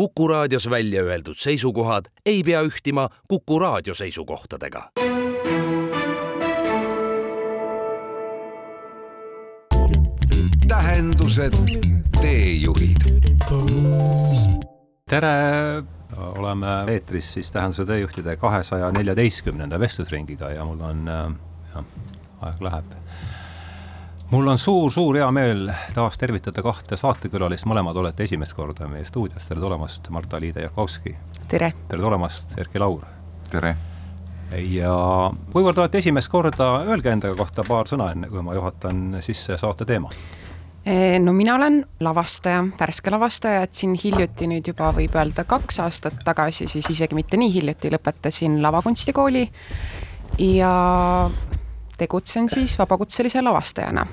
Kuku raadios välja öeldud seisukohad ei pea ühtima Kuku raadio seisukohtadega. tähendused, teejuhid. tere, oleme eetris siis Tähenduse teejuhtide kahesaja neljateistkümnenda vestlusringiga ja mul on, jah, aeg läheb mul on suur-suur hea meel taas tervitada kahte saatekülalist, mõlemad olete esimest korda meie stuudios, tere tulemast, Marta-Liide Jakovski. tere! tere tulemast, Erki Laur! tere! ja kuivõrd olete esimest korda, öelge enda kohta paar sõna, enne kui ma juhatan sisse saate teema. E, no mina olen lavastaja, värske lavastaja, et siin hiljuti nüüd juba võib öelda kaks aastat tagasi, siis isegi mitte nii hiljuti, lõpetasin lavakunstikooli ja tegutsen siis vabakutselise lavastajana.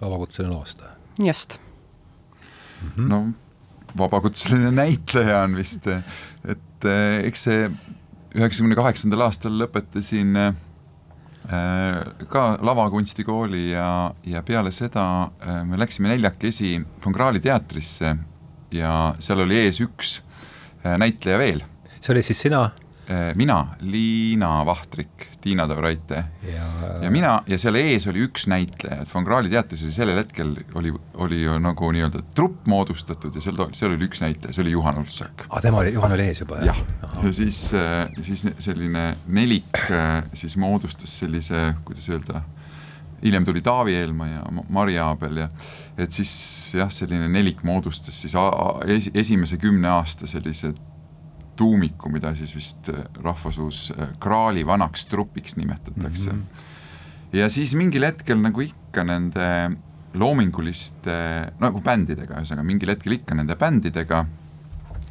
vabakutseline lavastaja? just mm. -hmm. no vabakutseline näitleja on vist, et eh, eks see üheksakümne kaheksandal aastal lõpetasin äh, ka lavakunstikooli ja, ja peale seda äh, me läksime neljakesi Von Krahli teatrisse ja seal oli ees üks äh, näitleja veel. see oli siis sina? Mina, Liina Vahtrik Tiina Tavraite ja, ja mina ja seal ees oli üks näitleja, et Von Krahli teatris oli sellel hetkel oli, oli ju nagu nii-öelda trupp moodustatud ja seal, seal oli üks näitleja, see oli Juhan Ulfsak. aa, tema oli, Juhan oli ees juba? jah, ja siis, äh, siis selline nelik äh, siis moodustas sellise, kuidas öelda, hiljem tuli Taavi Eelmaa ja Mari Aabel ja et siis jah, selline nelik moodustas siis esimese kümne aasta sellised tuumiku, mida siis vist äh, rahvasuus äh, kraali vanaks trupiks nimetatakse mm. -hmm. ja siis mingil hetkel nagu ikka nende loominguliste, nagu bändidega, ühesõnaga mingil hetkel ikka nende bändidega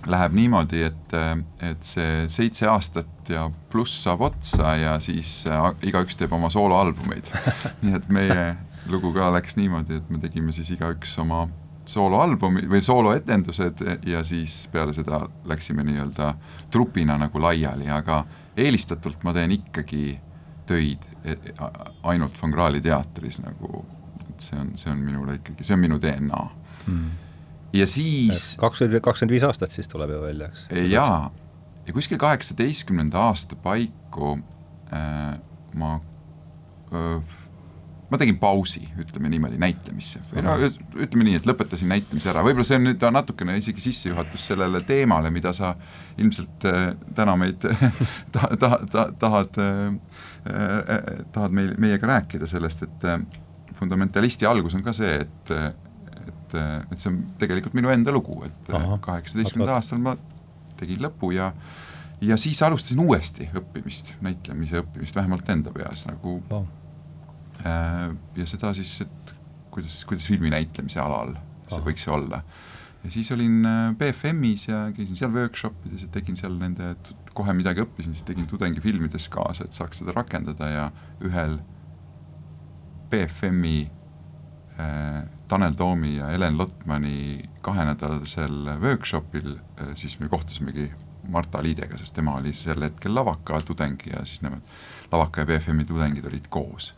läheb niimoodi, et, äh, et see seitse aastat ja pluss saab otsa ja siis igaüks teeb oma sooloalbumeid nii et meie lugu ka läks niimoodi, et me tegime siis igaüks oma sooloalbumi või sooloetendused ja siis peale seda läksime nii-öelda trupina nagu laiali, aga eelistatult ma teen ikkagi töid e, ainult Von Krahli teatris nagu, et see on, see on minule ikkagi, see on minu DNA hmm.. ja siis kakskümmend, kakskümmend viis aastat siis tuleb ju välja, eks? jaa, ja kuskil kaheksateistkümnenda aasta paiku äh, ma öö, ma tegin pausi, ütleme niimoodi, näitlemisse. Või no ütleme nii, et lõpetasin näitlemise ära, võib-olla see on nüüd natukene isegi sissejuhatus sellele teemale, mida sa ilmselt äh, täna meid ta, ta, ta, tahad äh, äh,, tahad meil, meiega rääkida sellest, et fundamentalisti algus on ka see, et et, et see on tegelikult minu enda lugu, et kaheksateistkümnendal aastal ma tegin lõpu ja ja siis alustasin uuesti õppimist, näitlemise õppimist, vähemalt enda peas nagu Äh, ja seda siis, et kuidas, kuidas filmi näitlemise alal see Aha. võiks olla. ja siis olin äh, BFM-is ja käisin seal workshopides ja tegin seal nende, kohe midagi õppisin, siis tegin tudengifilmides kaasa, et saaks seda rakendada ja ühel BFM-i äh, Tanel Toomi ja Helen Lotmani kahenädalasel workshopil äh, siis me kohtusimegi Marta Liidega, sest tema oli sel hetkel lavaka tudeng ja siis nemad, lavaka ja BFM-i tudengid olid koos.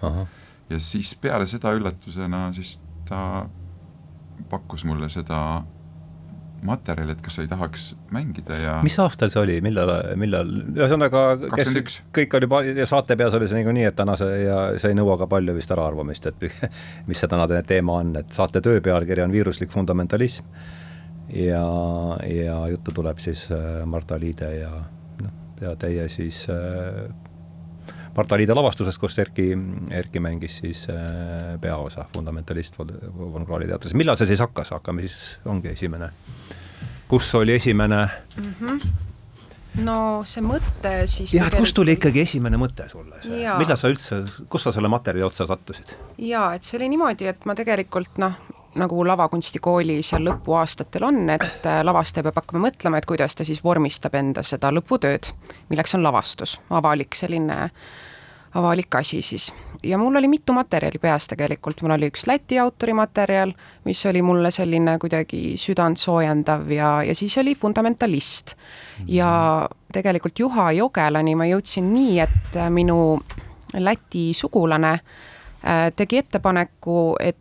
Ja siis peale seda üllatusena siis ta pakkus mulle seda materjali, et kas sa ei tahaks mängida ja mis aastal see oli, millal, millal, ühesõnaga kakskümmend üks. kõik oli ja saate peas oli see niikuinii, et täna see ja see ei nõua ka palju vist äraarvamist, et mis see tänane teema on, et saate töö pealkiri on viiruslik fundamentalism. Ja, ja juttu tuleb siis äh, Marta Liide ja noh, ja teie siis äh, Marta Liide lavastusest, kus Erki, Erki mängis siis äh, peaosa, fundamentalist Von Krahli teatris. millal see siis hakkas, hakkame siis, ongi esimene. kus oli esimene mm? -hmm no see mõte siis jah, et kust tuli ikkagi esimene mõte sulle see, millal sa üldse, kus sa selle materjali otsa sattusid? jaa, et see oli niimoodi, et ma tegelikult noh, nagu lavakunstikooli seal lõpuaastatel on, et lavastaja peab hakkama mõtlema, et kuidas ta siis vormistab enda seda lõputööd, milleks on lavastus, avalik selline avalik asi siis. ja mul oli mitu materjali peas tegelikult, mul oli üks Läti autori materjal, mis oli mulle selline kuidagi südant soojendav ja, ja siis oli fundamentalist. ja tegelikult Juha Jogelani ma jõudsin nii, et minu Läti sugulane äh, tegi ettepaneku, et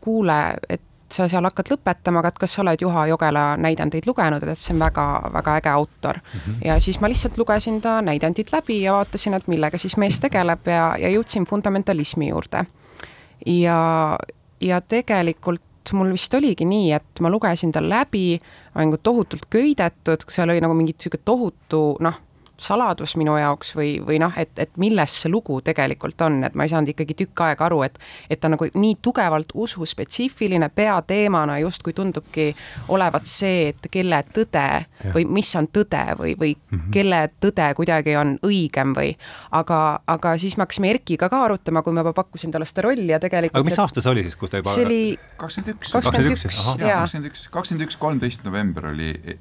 kuule, et sa seal hakkad lõpetama, aga et kas sa oled Juha Jogela näidendeid lugenud, et see on väga-väga äge autor mm. -hmm. ja siis ma lihtsalt lugesin ta näidendid läbi ja vaatasin, et millega siis mees tegeleb ja, ja jõudsin fundamentalismi juurde. ja, ja tegelikult mul vist oligi nii, et ma lugesin ta läbi, olin nagu tohutult köidetud, seal oli nagu mingi niisugune tohutu noh, saladus minu jaoks või, või noh, et, et milles see lugu tegelikult on, et ma ei saanud ikkagi tükk aega aru, et et ta nagu nii tugevalt ususpetsiifiline peateemana justkui tundubki olevat see, et kelle tõde ja. või mis on tõde või, või mm -hmm. kelle tõde kuidagi on õigem või aga, aga siis me hakkasime Erkiga ka arutama, kui ma juba pakkusin talle seda rolli ja tegelikult aga mis aasta see oli siis, kus ta juba see oli kakskümmend üks. kakskümmend üks, kakskümmend üks, kolmteist november oli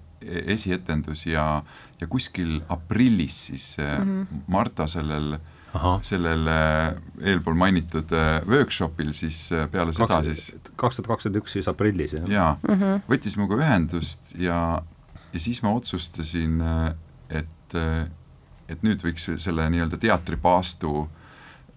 esietendus ja ja kuskil aprillis siis mm -hmm. Marta sellel Aha. sellel äh, eelpool mainitud äh, workshopil siis peale seda kaks, siis kaks tuhat kakskümmend üks siis aprillis, jah? jaa mm, -hmm. võttis minuga ühendust ja, ja siis ma otsustasin, et, et nüüd võiks selle nii-öelda teatripaastu äh,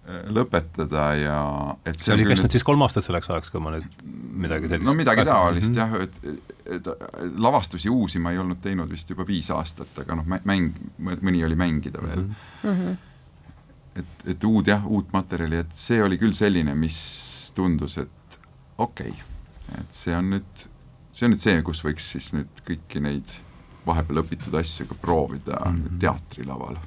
lõpetada ja et see oli kestnud siis kolm aastat selleks ajaks, kui ma nüüd midagi sellist no midagi taolist mm -hmm. jah, et, et lavastusi uusi ma ei olnud teinud vist juba viis aastat, aga noh, mäng, mõni oli mängida veel mm. -hmm. et, et uud jah, uut materjali, et see oli küll selline, mis tundus, et okei okay,, et see on nüüd, see on nüüd see, kus võiks siis nüüd kõiki neid vahepeal õpitud asju ka proovida mm -hmm. teatrilaval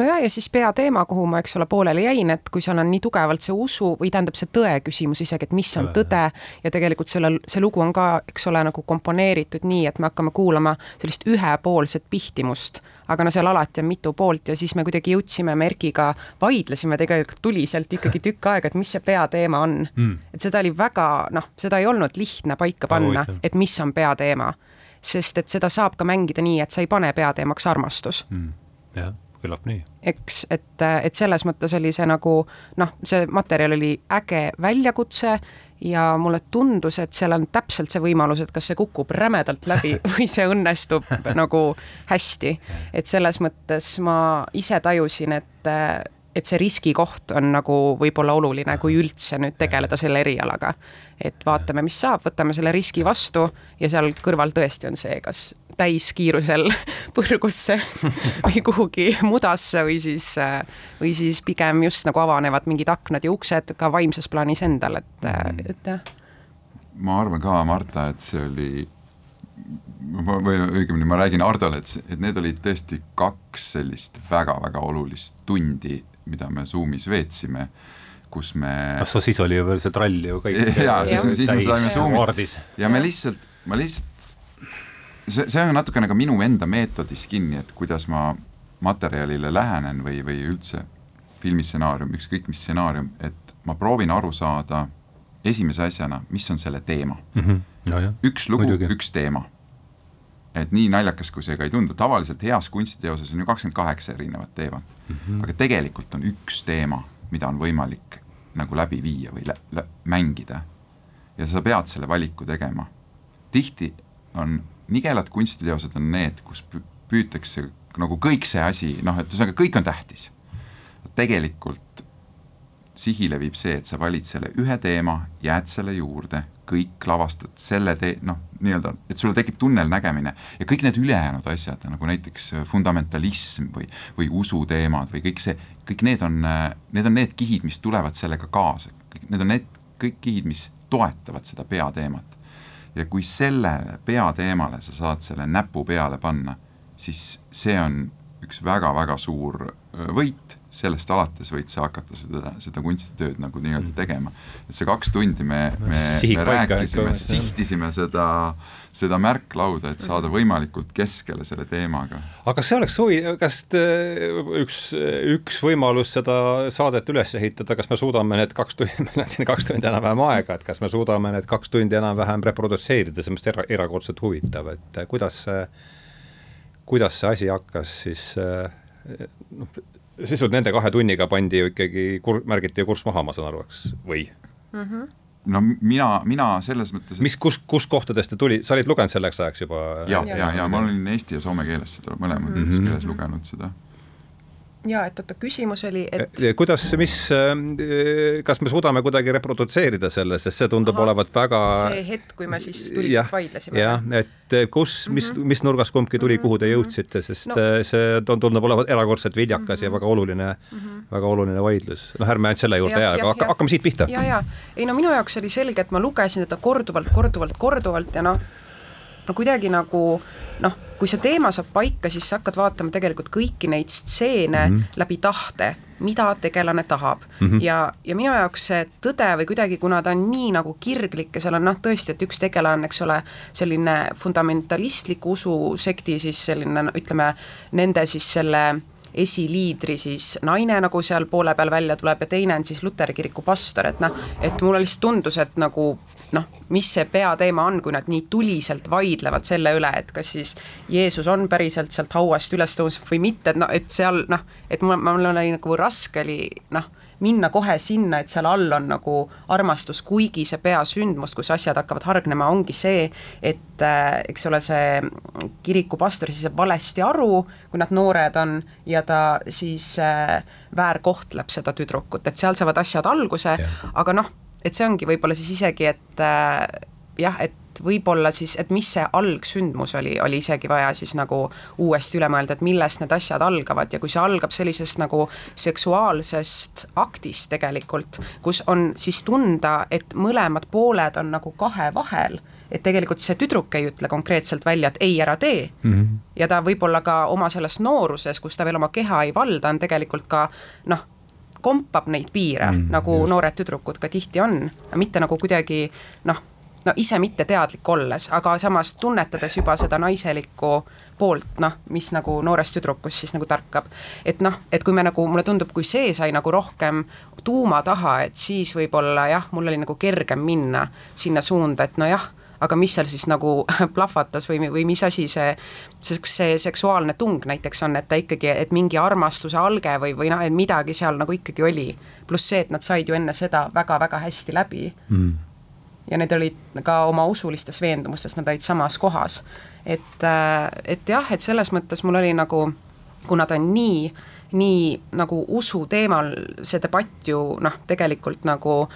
no ja, ja siis peateema, kuhu ma, eks ole, pooleli jäin, et kui seal on nii tugevalt see usu või tähendab see tõe küsimus isegi, et mis on tõde ja tegelikult sellel, see lugu on ka, eks ole, nagu komponeeritud nii, et me hakkame kuulama sellist ühepoolset pihtimust, aga no seal alati on mitu poolt ja siis me kuidagi jõudsime Merkiga, vaidlesime tegelikult tuliselt ikkagi tükk aega, et mis see peateema on. Mm.. et seda oli väga, noh, seda ei olnud lihtne paika panna, et mis on peateema. sest et seda saab ka mängida nii, et sa ei pane peateemaks armastus. Mm.. jah küllap nii. eks, et, et selles mõttes oli see nagu noh, see materjal oli äge väljakutse ja mulle tundus, et seal on täpselt see võimalus, et kas see kukub rämedalt läbi või see õnnestub nagu hästi. et selles mõttes ma ise tajusin, et et see riskikoht on nagu võib-olla oluline, kui üldse nüüd tegeleda selle erialaga. et vaatame, mis saab, võtame selle riski vastu ja seal kõrval tõesti on see, kas täiskiirusel põrgusse või kuhugi mudasse või siis, või siis pigem just nagu avanevad mingid aknad ja uksed ka vaimses plaanis endal, et, mm. et jah. ma arvan ka, Marta, et see oli või õigemini ma räägin Hardole, et, et need olid tõesti kaks sellist väga-väga olulist tundi mida me Zoomis veetsime, kus me noh, sa siis oli ju veel see trall ju kõik jaa, siis, siis me saime Zoomi ja me lihtsalt, ma lihtsalt, see, see on natukene ka minu enda meetodis kinni, et kuidas ma materjalile lähenen või, või üldse filmistsenaarium, ükskõik mis stsenaarium, et ma proovin aru saada esimese asjana, mis on selle teema mm. -hmm. No, jah. üks lugu, üks teema et nii naljakas, kui see ka ei tundu, tavaliselt heas kunstiteoses on ju kakskümmend kaheksa erinevat teemat mm. -hmm. aga tegelikult on üks teema, mida on võimalik nagu läbi viia või lä lä mängida. ja sa pead selle valiku tegema. tihti on nigelad kunstiteosed on need, kus püütakse nagu kõik see asi, noh, et ühesõnaga kõik on tähtis. tegelikult sihile viib see, et sa valid selle ühe teema, jääd selle juurde, kõik lavastad selle tee-, noh, nii-öelda, et sulle tekib tunnelnägemine ja kõik need ülejäänud asjad, nagu näiteks fundamentalism või, või usuteemad või kõik see, kõik need on, need on need kihid, mis tulevad sellega kaasa, need on need kõik kihid, mis toetavad seda peateemat. ja kui sellele peateemale sa saad selle näpu peale panna, siis see on üks väga-väga suur võit sellest alates võid sa hakata seda, seda kunstitööd nagu nii-öelda mm. tegema. et see kaks tundi me, me, me rääkisime, sihtisime seda, seda märklauda, et saada võimalikult keskele selle teemaga. aga kas see oleks huvi, kas üks, üks võimalus seda saadet üles ehitada, kas me suudame need kaks tundi, meil on siin kaks tundi enam-vähem aega, et kas me suudame need kaks tundi enam-vähem reprodutseerida, see on minu arust erakordselt huvitav, et kuidas see, kuidas see asi hakkas siis noh, sisult nende kahe tunniga pandi ju ikkagi kur-, märgiti ju kurss maha, ma saan aru, eks, või mm? -hmm no mina, mina selles mõttes mis, kus, kus kohtadest te tuli, sa olid lugenud selleks ajaks juba? ja, ja, ja, ja ma olin eesti ja soome keeles seda mõlemas mm -hmm. keeles lugenud seda. Ja et oota, küsimus oli, et kuidas, mis, kas me suudame kuidagi reprodutseerida selle, sest see tundub Aha, olevat väga see hetk, kui me siis tuliselt vaidlesime. jah, et kus, mis mm, -hmm. mis nurgast kumbki tuli kuhu te mhm. jõudsite, sest no. see tundub olevat erakordselt viljakas mm -hmm. ja mhm. väga oluline mm, -hmm. väga oluline vaidlus. noh, ärme ainult selle juurde jää, aga hakka, hakkame siit pihta. ja, ja ei no minu jaoks oli selge, et ma lugesin teda korduvalt, korduvalt, korduvalt ja noh, no kuidagi nagu noh, kui see teema saab paika, siis sa hakkad vaatama tegelikult kõiki neid stseene mm -hmm. läbi tahte, mida tegelane tahab mm. -hmm. ja, ja minu jaoks see tõde või kuidagi, kuna ta on nii nagu kirglik ja seal on noh, tõesti, et üks tegelane eks ole, selline fundamentalistliku ususekti siis selline no, ütleme, nende siis selle esiliidri siis naine, nagu seal poole peal välja tuleb ja teine on siis luteri kiriku pastor, et noh, et mulle lihtsalt tundus, et nagu noh, mis see peateema on, kui nad nii tuliselt vaidlevad selle üle, et kas siis Jeesus on päriselt sealt hauast üles tõusnud või mitte, et noh, et seal noh, et mul, mul oli nagu raske oli noh, minna kohe sinna, et seal all on nagu armastus, kuigi see peasündmus, kus asjad hakkavad hargnema, ongi see, et äh, eks ole, see kirikupastor siis saab valesti aru, kui nad noored on, ja ta siis äh, väärkohtleb seda tüdrukut, et seal saavad asjad alguse, aga noh et see ongi võib-olla siis isegi, et äh, jah, et võib-olla siis, et mis see algsündmus oli, oli isegi vaja siis nagu uuesti üle mõelda, et millest need asjad algavad ja kui see algab sellisest nagu seksuaalsest aktist tegelikult, kus on siis tunda, et mõlemad pooled on nagu kahe vahel, et tegelikult see tüdruk ei ütle konkreetselt välja, et ei, ära tee mm. -hmm. ja ta võib-olla ka oma selles nooruses, kus ta veel oma keha ei valda, on tegelikult ka noh, kompab neid piire mm,, nagu just. noored tüdrukud ka tihti on, mitte nagu kuidagi noh, no ise mitte teadlik olles, aga samas tunnetades juba seda naiselikku poolt, noh, mis nagu noores tüdrukus siis nagu tärkab. et noh, et kui me nagu, mulle tundub, kui see sai nagu rohkem tuuma taha, et siis võib-olla jah, mul oli nagu kergem minna sinna suunda, et nojah aga mis seal siis nagu plahvatas või, või mis asi see, see, see seksuaalne tung näiteks on, et ta ikkagi, et mingi armastuse alge või, või noh, et midagi seal nagu ikkagi oli. pluss see, et nad said ju enne seda väga-väga hästi läbi mm. ja need olid ka oma usulistes veendumustes, nad olid samas kohas. et, äh, et jah, et selles mõttes mul oli nagu, kuna ta on nii nii nagu usu teemal see debatt ju noh, tegelikult nagu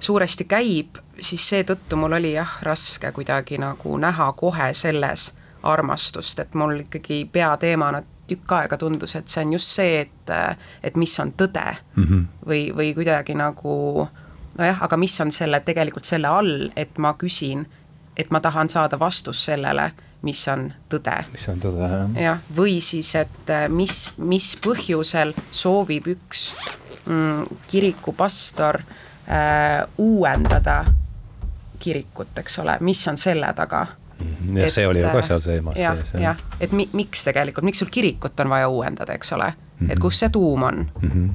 suuresti käib, siis seetõttu mul oli jah, raske kuidagi nagu näha kohe selles armastust, et mul ikkagi peateemana tükk aega tundus, et see on just see, et, et mis on tõde mm -hmm. või, või kuidagi nagu nojah, aga mis on selle, tegelikult selle all, et ma küsin, et ma tahan saada vastust sellele, mis on tõde. mis on tõde, jah. jah, või siis, et mis, mis põhjusel soovib üks mm, kirikupastor äh, uuendada kirikut, eks ole, mis on selle taga mhm. ja et, see oli ju ka seal teemas. jah, jah, et mi-, miks tegelikult, miks sul kirikut on vaja uuendada, eks ole mm, -hmm. et kus see tuum on mm. -hmm.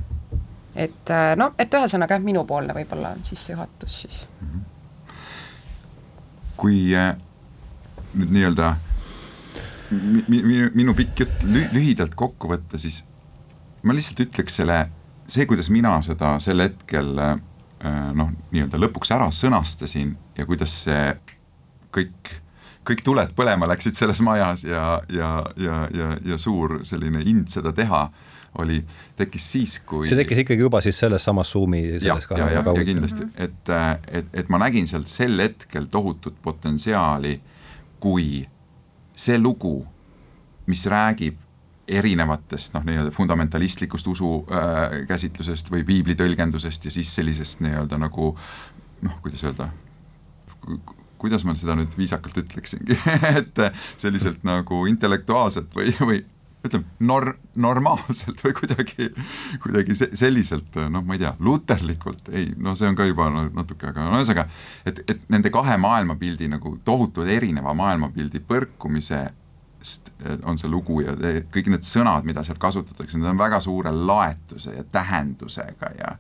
et äh, no, et ühesõnaga jah, minupoolne võib-olla sissejuhatus siis mm. -hmm. kui äh, nüüd nii-öelda minu, minu pikk jutt lühidalt kokku võtta, siis ma lihtsalt ütleks selle, see, kuidas mina seda sel hetkel äh, Äh, noh, nii-öelda lõpuks ära sõnastasin ja kuidas see kõik, kõik tuled põlema läksid selles majas ja, ja, ja, ja, ja suur selline ind seda teha oli, tekkis siis, kui see tekkis ikkagi juba siis selles samas Zoomi selles ja, ja, ja, ja kindlasti, et, et, et ma nägin seal sel hetkel tohutut potentsiaali, kui see lugu, mis räägib erinevatest noh, nii-öelda fundamentalistlikust usu äh, käsitlusest või piibli tõlgendusest ja siis sellisest nii-öelda nagu noh, kuidas öelda, kuidas ma seda nüüd viisakalt ütleksingi? Et selliselt nagu intellektuaalselt või, või ütleme, nor-, normaalselt või kuidagi, kuidagi se-, selliselt noh, ma ei tea, luterlikult, ei, no see on ka juba natuke, aga no ühesõnaga, et, et nende kahe maailmapildi nagu tohutu erineva maailmapildi põrkumise on see lugu ja kõik need sõnad, mida seal kasutatakse, need on väga suure laetuse ja tähendusega ja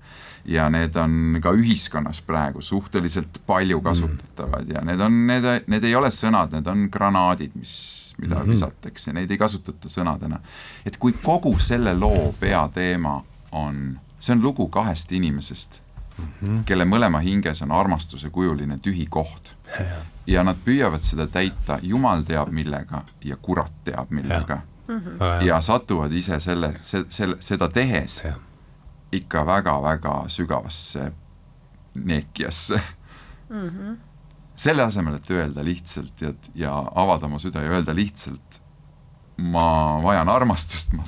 ja need on ka ühiskonnas praegu suhteliselt palju mm. kasutatavad mm. ja need on, need, need ei ole sõnad, need on granaadid, mis, mida mm -hmm. visatakse, neid ei kasutata sõnadena. et kui kogu selle loo peateema on, see on lugu kahest inimesest mm, -hmm. kelle mõlema hinges on armastuse kujuline tühi koht ja nad püüavad seda täita jumal teab millega ja kurat teab millega. -hmm. ja satuvad ise selle, selle, seda tehes jah. ikka väga-väga sügavasse neekiasse mm. -hmm. selle asemel, et öelda lihtsalt ja, ja avada oma süda ja öelda lihtsalt, ma vajan armastust, ma,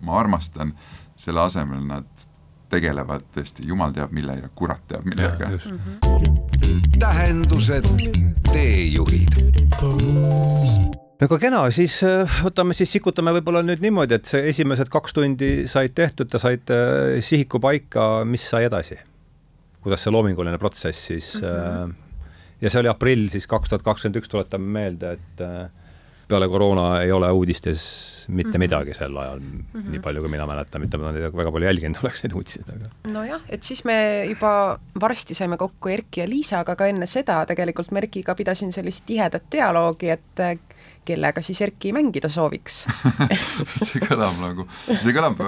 ma armastan, selle asemel nad tegelevad tõesti jumal teab mille ja kurat teab millega. Tähendused, teejuhid väga kena, siis äh, võtame siis, sikutame võib-olla nüüd niimoodi, et see esimesed kaks tundi said tehtud, te saite äh, sihiku paika, mis sai edasi? kuidas see loominguline protsess siis mm -hmm. ja see oli aprill siis kaks tuhat kakskümmend üks, tuletame meelde, et peale koroona ei ole uudistes mitte mm -hmm. midagi sel ajal mm, -hmm. nii palju kui mina mäletan, mitte ma neid väga palju jälginud oleks neid uudiseid, aga. nojah, et siis me juba varsti saime kokku Erki ja Liisaga, aga enne seda tegelikult ma Erkiga pidasin sellist tihedat dialoogi, et äh, kellega siis Erki mängida sooviks see kõlab nagu, see kõlab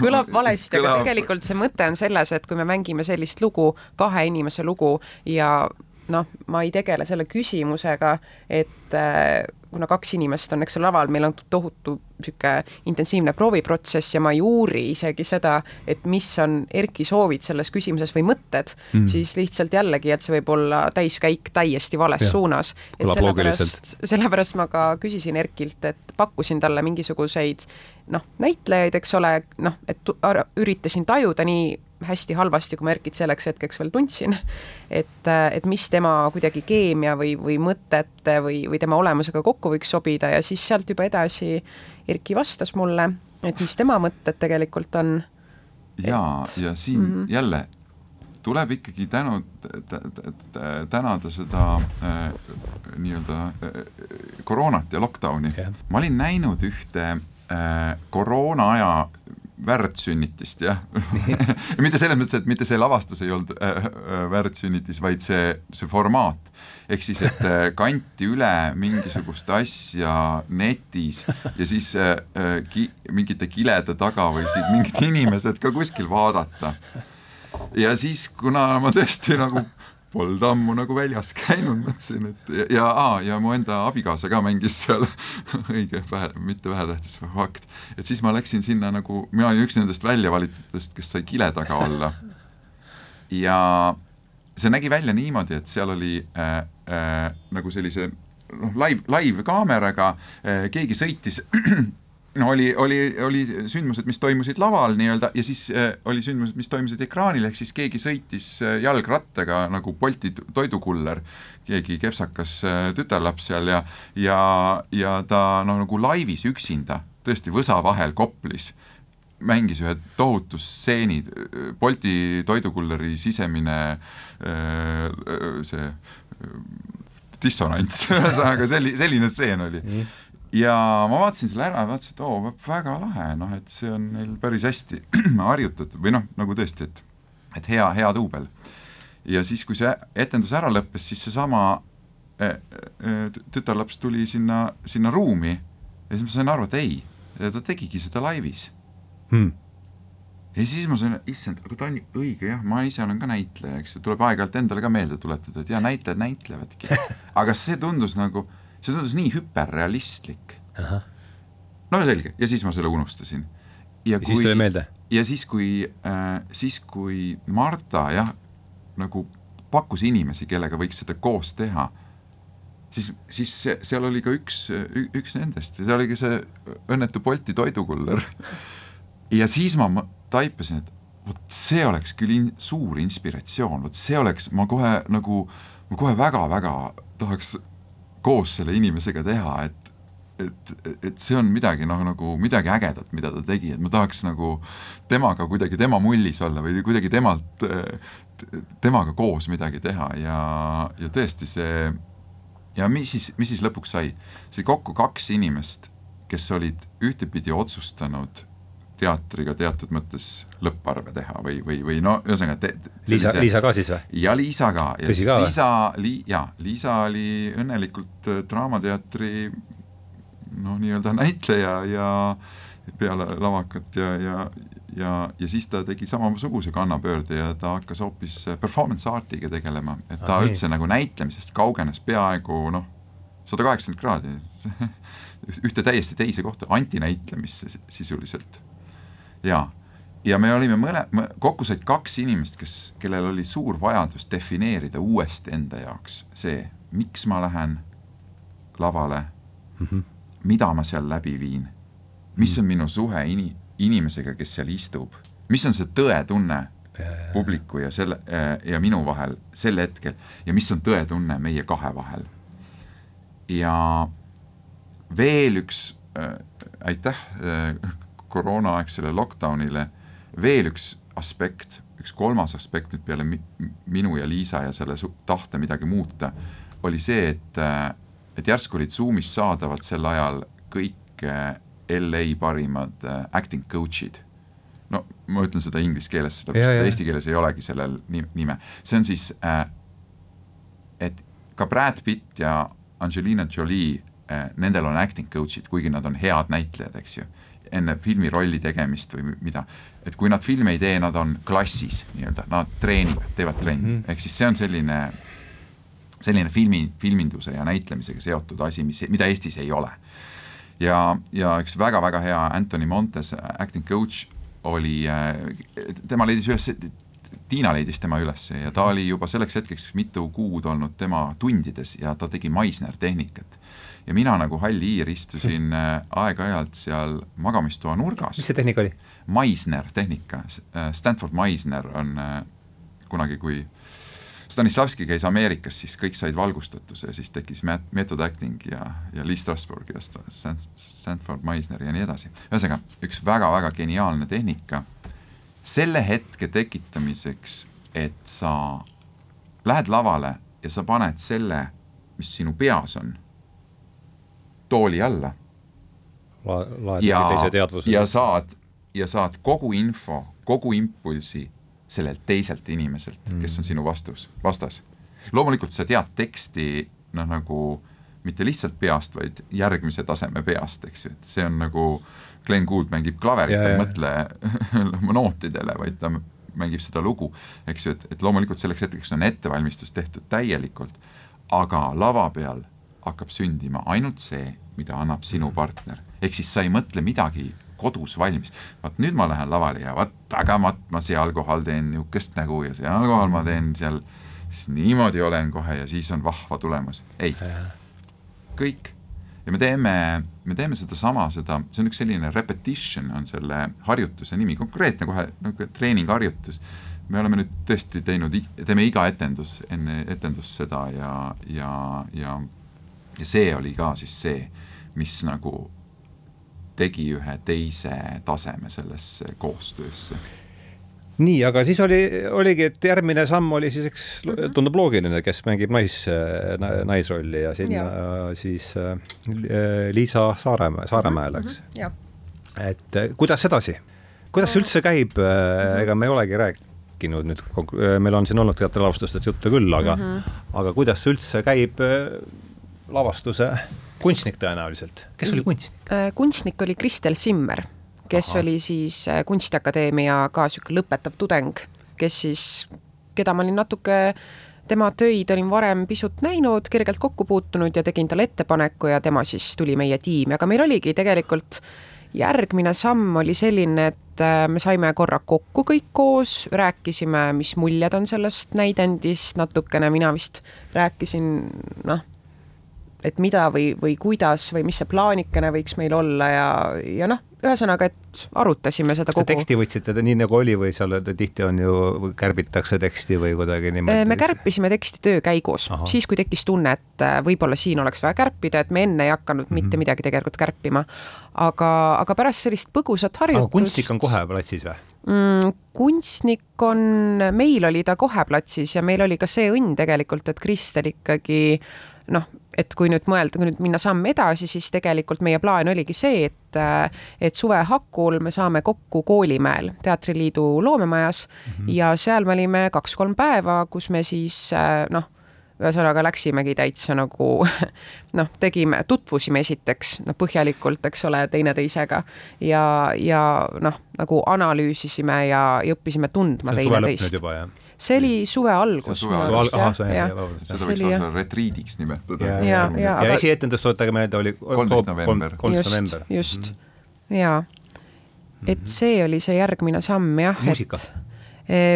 kõlab valesti kõlab..., aga tegelikult see mõte on selles, et kui me mängime sellist lugu, kahe inimese lugu ja noh, ma ei tegele selle küsimusega, et äh, kuna kaks inimest on, eks ole, laval, meil on tohutu niisugune intensiivne prooviprotsess ja ma ei uuri isegi seda, et mis on Erki soovid selles küsimuses või mõtted mm., siis lihtsalt jällegi, et see võib olla täiskäik täiesti vales ja. suunas. et sellepärast, sellepärast ma ka küsisin Erkilt, et pakkusin talle mingisuguseid noh, näitlejaid, eks ole, noh, et üritasin tajuda nii hästi halvasti, kui ma Erkit selleks hetkeks veel tundsin, et, et mis tema kuidagi keemia või, või mõtete või, või tema olemusega kokku võiks sobida ja siis sealt juba edasi Erki vastas mulle, et mis tema mõtted tegelikult on. ja et..., ja siin mm -hmm. jälle tuleb ikkagi tänu, tänada seda äh, nii-öelda äh, koroonat ja lockdowni yeah.. ma olin näinud ühte äh, koroona aja väärtsünnitist, jah mitte selles mõttes, et mitte see lavastus ei olnud äh, äh, väärtsünnitis, vaid see, see formaat. ehk siis, et äh, kanti üle mingisugust asja netis ja siis äh, äh, ki, mingite kilede taga võisid mingid inimesed ka kuskil vaadata. ja siis, kuna ma tõesti nagu polnud ammu nagu väljas käinud, mõtlesin, et ja, ja, ja mu enda abikaasa ka mängis seal õige vähe, mitte vähetähtis fakt. et siis ma läksin sinna nagu, mina olin üks nendest väljavalitutest, kes sai kile taga olla. ja see nägi välja niimoodi, et seal oli äh, äh, nagu sellise noh, live, live kaameraga äh, keegi sõitis no oli, oli, oli sündmused, mis toimusid laval nii-öelda ja siis äh, oli sündmused, mis toimusid ekraanil, ehk siis keegi sõitis äh, jalgrattaga nagu Bolti toidukuller, keegi kepsakas äh, tütarlaps seal ja, ja, ja ta noh, nagu laivis üksinda, tõesti võsa vahel Koplis, mängis ühe tohutu stseeni, Bolti toidukulleri sisemine äh, see äh, dissonants ühesõnaga selli-, selline stseen oli. Mm ja ma vaatasin selle ära ja vaatasin, et oo, väga lahe, noh, et see on neil päris hästi harjutatud või noh, nagu tõesti, et et hea, hea duubel. ja siis, kui see etendus ära lõppes, siis seesama e, e, tütarlaps tuli sinna, sinna ruumi ja siis ma sain aru, et ei, ta tegigi seda laivis hmm. ja siis ma sain, issand, aga ta on õige jah, ma ise olen ka näitleja, eks ju, tuleb aeg-ajalt endale ka meelde tuletada, et jaa, näitlejad näitlevadki. aga see tundus nagu see tundus nii hüperrealistlik. no selge, ja siis ma selle unustasin. ja, kui, siis tuli meelde? ja siis, kui äh,, siis kui Marta jah, nagu pakkus inimesi, kellega võiks seda koos teha, siis, siis seal oli ka üks, üks nendest ja see oligi see õnnetu Bolti toidukuller ja siis ma taipasin, et vot see oleks küll in, suur inspiratsioon, vot see oleks, ma kohe nagu, ma kohe väga-väga tahaks koos selle inimesega teha, et et, et see on midagi noh, nagu midagi ägedat, mida ta tegi, et ma tahaks nagu temaga kuidagi tema mullis olla või kuidagi temalt, temaga koos midagi teha ja, ja tõesti see ja mis siis, mis siis lõpuks sai? sai kokku kaks inimest, kes olid ühtepidi otsustanud teatriga teatud mõttes lõpparve teha või, või, või no ühesõnaga te, Liisa, Liisa ka siis või? ja Liisa ka. Tõsi ka Liisa, li, jaa, Liisa oli õnnelikult äh, Draamateatri noh, nii-öelda näitleja ja peale lavakat ja, ja, ja, ja siis ta tegi samasuguse kannapöörde ja ta hakkas hoopis äh, performance art'iga tegelema, et ta ah, üldse nii. nagu näitlemisest kaugenes peaaegu noh, sada kaheksakümmend kraadi ühte täiesti teise kohta, antinäitlemisse sisuliselt. Ja, ja me olime mõle, kokku said kaks inimest, kes, kellel oli suur vajadus defineerida uuesti enda jaoks see, miks ma lähen lavale mm, -hmm. mida ma seal läbi viin, mis on minu suhe ini-, inimesega, kes seal istub, mis on see tõetunne publiku ja selle ja minu vahel sel hetkel ja mis on tõetunne meie kahe vahel. ja veel üks äh,, aitäh äh, koroonaaegsele lockdownile, veel üks aspekt, üks kolmas aspekt nüüd peale mi, minu ja Liisa ja selle tahte midagi muuta, oli see, et äh, et järsku olid Zoomis saadavad sel ajal kõik äh, LA parimad äh, acting coach'id. No ma ütlen seda inglise keeles, sellepärast et eesti keeles ei olegi sellel nime, see on siis äh,, et ka Brad Pitt ja Angelina Jolie äh,, nendel on acting coach'id, kuigi nad on head näitlejad, eks ju, enne filmi rolli tegemist või mida, et kui nad filmi ei tee, nad on klassis nii-öelda, nad treenivad, teevad trenni mm -hmm., ehk siis see on selline selline filmi, filminduse ja näitlemisega seotud asi, mis, mida Eestis ei ole. ja, ja üks väga-väga hea Anthony Montes, acting coach, oli, äh, tema leidis üles, Tiina leidis tema üles ja ta oli juba selleks hetkeks mitu kuud olnud tema tundides ja ta tegi Maisner tehnikat. ja mina nagu hall hiir istusin äh, aeg-ajalt seal magamistoa nurgas. mis see tehnika oli? Maisner tehnika, äh, Stanford Maisner on kunagi, kui Stanislavski käis Ameerikas, siis kõik said valgustatuse ja siis tekkis method acting ja, ja Lee Strasberg ja Stanford Meisner ja nii edasi. ühesõnaga, üks väga-väga geniaalne tehnika selle hetke tekitamiseks, et sa lähed lavale ja sa paned selle, mis sinu peas on, tooli alla La. ja, ja saad, ja saad kogu info, kogu impulsi sellelt teiselt inimeselt mm., kes on sinu vastus, vastas. loomulikult sa tead teksti noh, nagu mitte lihtsalt peast, vaid järgmise taseme peast, eks ju, et see on nagu Glen Gould mängib klaverit, ta ei mõtle nootidele, vaid ta mängib seda lugu, eks ju, et, et loomulikult selleks hetkeks on ettevalmistus tehtud täielikult, aga lava peal hakkab sündima ainult see, mida annab sinu partner. ehk siis sa ei mõtle midagi kodus valmis. vaat nüüd ma lähen lavale ja vaat, aga vaat ma seal kohal teen niisugust nägu ja seal kohal ma teen seal, niimoodi olen kohe ja siis on vahva tulemus. ei, kõik. Ja me teeme, me teeme sedasama, seda, see on üks selline repetition on selle harjutuse nimi, konkreetne kohe nagu treeningharjutus me oleme nüüd tõesti teinud, teeme iga etendus, enne etendust seda ja, ja, ja, ja see oli ka siis see, mis nagu tegi ühe teise taseme sellesse koostöösse nii, aga siis oli, oligi, et järgmine samm oli siis, eks tundub loogiline, kes mängib nais, naisrolli ja sinna ja. siis äh, Liisa Saaremäe, Saaremäe läks mm. -hmm. et äh, kuidas edasi, kuidas see üldse käib, äh, ega me ei olegi rääkinud nüüd, meil on siin olnud teatud lavastustest juttu küll, aga mm, -hmm. aga kuidas üldse käib lavastuse kunstnik tõenäoliselt, kes oli kunstnik? Äh, kunstnik oli Kristel Simmer, kes Aha. oli siis äh, Kunstiakadeemia ka niisugune lõpetav tudeng, kes siis, keda ma olin natuke tema töid olin varem pisut näinud, kergelt kokku puutunud ja tegin talle ettepaneku ja tema siis tuli meie tiimi, aga meil oligi tegelikult järgmine samm oli selline, et äh, me saime korra kokku kõik koos, rääkisime, mis muljed on sellest näidendist natukene, mina vist rääkisin noh, et mida või, või kuidas või mis see plaanikene võiks meil olla ja, ja noh, ühesõnaga, et arutasime seda kogu. teksti võtsite te nii nagu oli või seal tihti on ju, kärbitakse teksti või kuidagi niimoodi? me kärpisime teksti töö käigus, siis kui tekkis tunne, et äh, võib-olla siin oleks vaja kärpida, et me enne ei hakanud mm -hmm. mitte midagi tegelikult kärpima. aga, aga pärast sellist põgusat harjutust. kunstnik on kohe platsis või? mm,? kunstnik on, meil oli ta kohe platsis ja meil oli ka see õnn tegelikult, et Kristel ikkagi noh, et kui nüüd mõelda, kui nüüd minna samm edasi, siis tegelikult meie plaan oligi see, et, et suve hakul me saame kokku Koolimäel Teatriliidu loomemajas mm -hmm. ja seal me olime kaks-kolm päeva, kus me siis noh, ühesõnaga läksimegi täitsa nagu noh, tegime, tutvusime esiteks noh, põhjalikult, eks ole, teineteisega ja, ja noh, nagu analüüsisime ja, ja õppisime tundma teineteist see oli suve algus. Seda võiks oli, lausa retriidiks nimetada. ja, Ja- ja, ja- esietendus, tuletage meelde, oli 13 november. kolmteist just, november. just jaa, et see oli see järgmine samm jah. Muusika.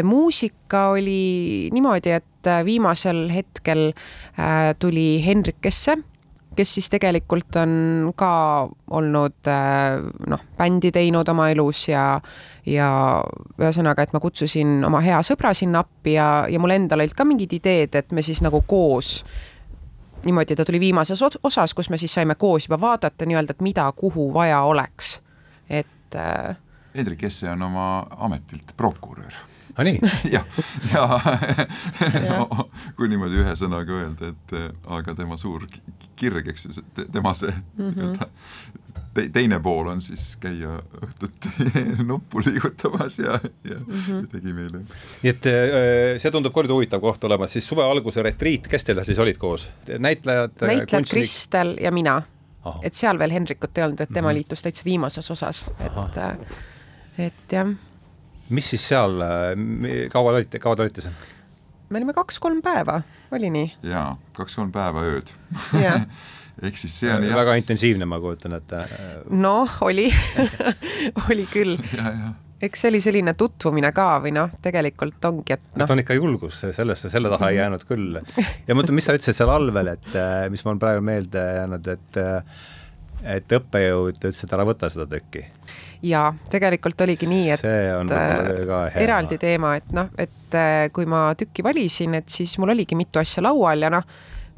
muusika oli niimoodi, et äh, viimasel hetkel äh, tuli Hendrik Kesse, kes siis tegelikult on ka olnud äh, noh, bändi teinud oma elus ja ja ühesõnaga, et ma kutsusin oma hea sõbra sinna appi ja, ja mul endal olid ka mingid ideed, et me siis nagu koos niimoodi, ta tuli viimases osas, kus me siis saime koos juba vaadata nii-öelda, et mida kuhu vaja oleks. et äh, Hendrik Jesse on oma ametilt prokurör aa Ah, nii, jah, ja, ja. kui niimoodi ühe sõnaga öelda, et eh, aga tema suur ki- kirg, eks ju, tema see mm -hmm. te, teine pool on siis käia õhtuti nuppu liigutamas ja, ja mm, -hmm. ja tegi meile nii et äh, see tundub kord huvitav koht olema, et siis suve alguse retriit, kes teil siis olid koos? näitlejad, näitlejad Kristel ja mina. Et seal veel Hendrikut ei olnud, et tema liitus täitsa viimases osas, et äh, et jah, mis siis seal, kaua te olite, kaua te olite seal? me olime kaks-kolm päeva, oli nii? jaa, kaks-kolm päeva ööd jah, ehk siis see on väga intensiivne, ma kujutan ette. noh, oli oli küll, eks see oli selline tutvumine ka või noh, tegelikult ongi, et noh, on ikka julgus, sellesse, selle taha ei jäänud küll. ja mõtle, mis sa ütlesid seal allvel, et äh, mis mul praegu meelde jäänud, et äh, et õppejõud ütles, et ära võta seda tükki. Ja tegelikult oligi nii, et hea. eraldi teema, et noh, et äh, kui ma tükki valisin, et siis mul oligi mitu asja laual ja noh,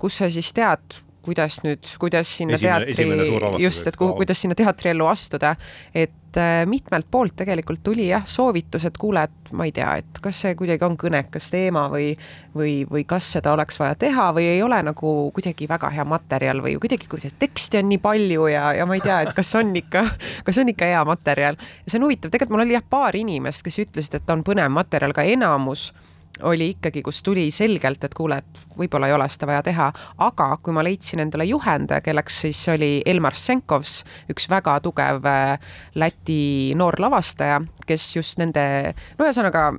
kus sa siis tead, kuidas nüüd, kuidas sinna Esimene- teatri, just, et kuhu, kuidas sinna teatriellu astuda, et äh, mitmelt poolt tegelikult tuli jah, soovitus, et kuule, et ma ei tea, et kas see kuidagi on kõnekas teema või või, või kas seda oleks vaja teha või ei ole nagu kuidagi väga hea materjal või kuidagi, kuidas teksti on nii palju ja, ja ma ei tea, et kas on ikka, kas on ikka hea materjal. ja see on huvitav, tegelikult mul oli jah paar inimest, kes ütlesid, et on põnev materjal, aga enamus oli ikkagi, kus tuli selgelt, et kuule, et võib-olla ei ole seda vaja teha, aga kui ma leidsin endale juhendaja, kelleks siis oli Elmar Senkovs, üks väga tugev äh, Läti noor lavastaja, kes just nende, no ühesõnaga,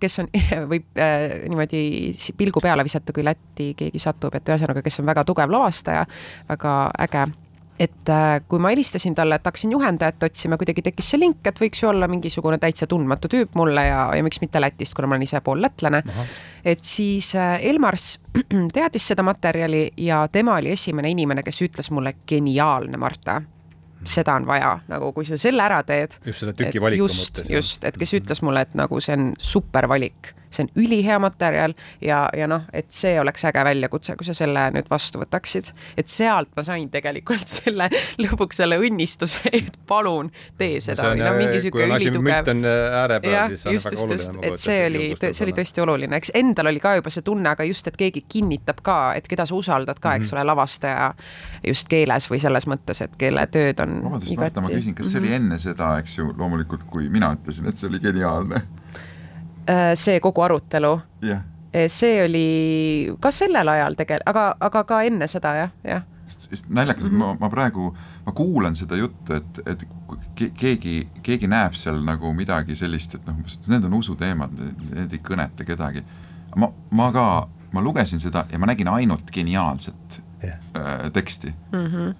kes on, võib äh, niimoodi pilgu peale visata, kui Lätti keegi satub, et ühesõnaga, kes on väga tugev lavastaja, väga äge et äh, kui ma helistasin talle, et hakkasin juhendajat otsima, kuidagi tekkis see link, et võiks ju olla mingisugune täitsa tundmatu tüüp mulle ja, ja miks mitte Lätist, kuna ma olen ise pool lätlane. et siis äh, Elmars teadis seda materjali ja tema oli esimene inimene, kes ütles mulle geniaalne, Marta. Seda on vaja, nagu kui sa selle ära teed. Just selle tüki valiku mõttes, just, et kes ütles mulle, et nagu see on super valik, see on ülihea materjal ja, ja noh, et see oleks äge väljakutse, kui sa selle nüüd vastu võtaksid. et sealt ma sain tegelikult selle lõpuks selle õnnistuse, et palun tee seda või no mingi sihuke ülitugev mütt on äh, ääre peal, siis on just, väga just, oluline. just, et see oli, see oli tõesti oluline, eks endal oli ka juba see tunne, aga just, et keegi kinnitab ka, et keda sa usaldad ka, Mhm. eks ole, lavastaja just keeles või selles mõttes, et kelle tööd on vabandust, Marta, ma küsin, kas see oli enne seda, eks ju, loomulikult kui mina ütlesin, et see oli geniaalne, see kogu arutelu, jah see oli ka sellel ajal tegelikult, aga, aga ka enne seda jah, jah. sest naljakas, et ma, ma praegu, ma kuulan seda juttu, et, et keegi, keegi näeb seal nagu midagi sellist, et noh, need on usuteemad, need ei kõneta kedagi. ma, ma ka, ma lugesin seda ja ma nägin ainult geniaalset Jah. äh, teksti mm. -hmm.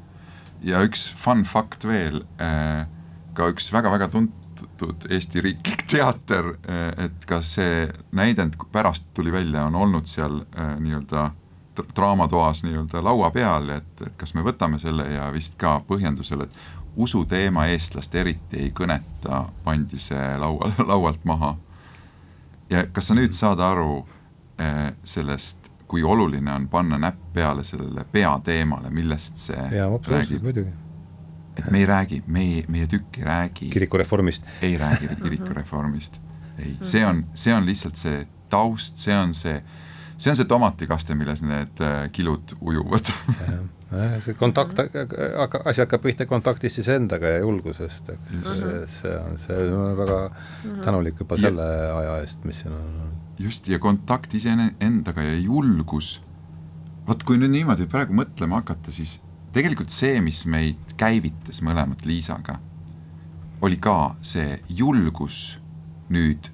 ja üks fun fact veel äh,, ka üks väga-väga tuntud Eesti Riiklik Teater äh,, et ka see näidend pärast tuli välja, on olnud seal äh, nii-öelda dra- draamatoas nii-öelda laua peal, et, kas me võtame selle ja vist ka põhjendusel, et usuteema eestlast eriti ei kõneta, pandi see laua, laualt maha. ja kas sa nüüd saad aru eh, sellest, kui oluline on panna näpp peale sellele peateemale, millest see absoluutselt, räägib, muidugi. Et me ei räägi, meie, meie tükk ei räägi, kirikureformist. ei räägi kirikureformist, ei, see on, see on lihtsalt see taust, see on see, see on see tomatikaste, milles need äh, kilud ujuvad see kontakt, asi hakkab pihta kontaktist siis endaga ja julgusest, eks Just. see, see on, see on väga tänulik juba selle aja eest, mis siin on olnud. just, ja kontakt iseendaga ja julgus. vot kui nüüd niimoodi praegu mõtlema hakata, siis tegelikult see, mis meid käivitas mõlemat Liisaga, oli ka see julgus nüüd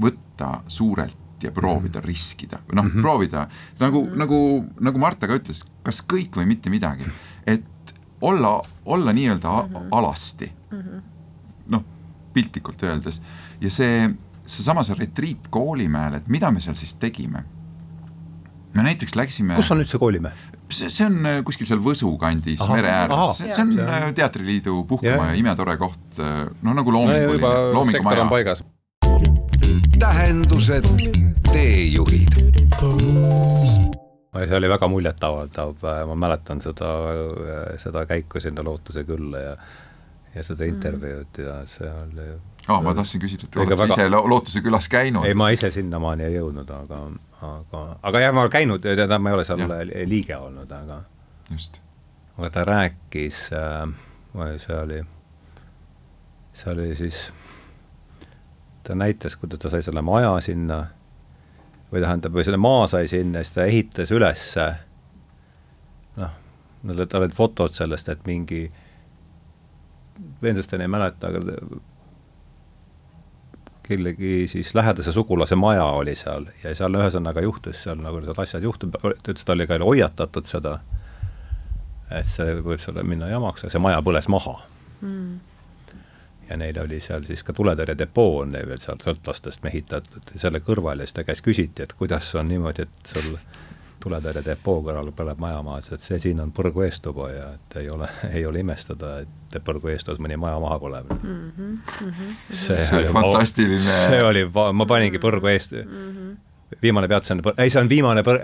võtta suurelt ja proovida mm -hmm. riskida, noh mm -hmm. proovida nagu -hmm. nagu, nagu Marta ka ütles, kas kõik või mitte midagi, et olla, olla nii-öelda mm -hmm. alasti mm -hmm., noh piltlikult öeldes ja see, seesama see retriit Koolimäel, et mida me seal siis tegime? me näiteks läksime. kus on üldse Koolimäe? See, see on äh, kuskil seal Võsu kandis, mere ääres, see on ja. Äh, Teatriliidu puhkama ja imetore koht, noh nagu loominguline no,, loomingumaja. tähendused, teejuhid. See oli väga muljetavaldav, ma mäletan seda, seda käiku sinna Lootuse külla ja ja seda intervjuud ja see oli aa ah,, ma tahtsin küsida, et oled sa väga... ise Lootuse külas käinud? ei, ma ise sinnamaani ei jõudnud, aga, aga, aga jah, ma olen käinud, tähendab, ma ei ole seal ja. liige olnud, aga just. aga ta rääkis äh,, see oli, see oli siis, ta näitas, kuidas ta sai selle maja sinna või tähendab, või selle maa sai sinna, siis ta ehitas ülesse noh, tal olid fotod sellest, et mingi, veendusteni ei mäleta, aga kellegi siis lähedase sugulase maja oli seal ja seal ühesõnaga juhtus seal nagu need asjad juhtub, ta ütles, ta oli ka hoiatatud seda, et see võib sulle minna jamaks ja see maja põles maha. Mm ja neil oli seal siis ka tuletõrjedepoo on neil veel seal sõltlastest mehitatud selle kõrval ja siis ta käest küsiti, et kuidas on niimoodi, et sul tuletõrjedepoo kõrval põleb majamaa, ütles, et see siin on põrgu eestuba ja et ei ole, ei ole imestada, et põrgu eestus mõni maja maha põleb mm. -hmm, mm -hmm. see, see oli fantastiline. see oli, ma paningi põrgu eest mm, -hmm. viimane peatus enne, ei see on viimane, ta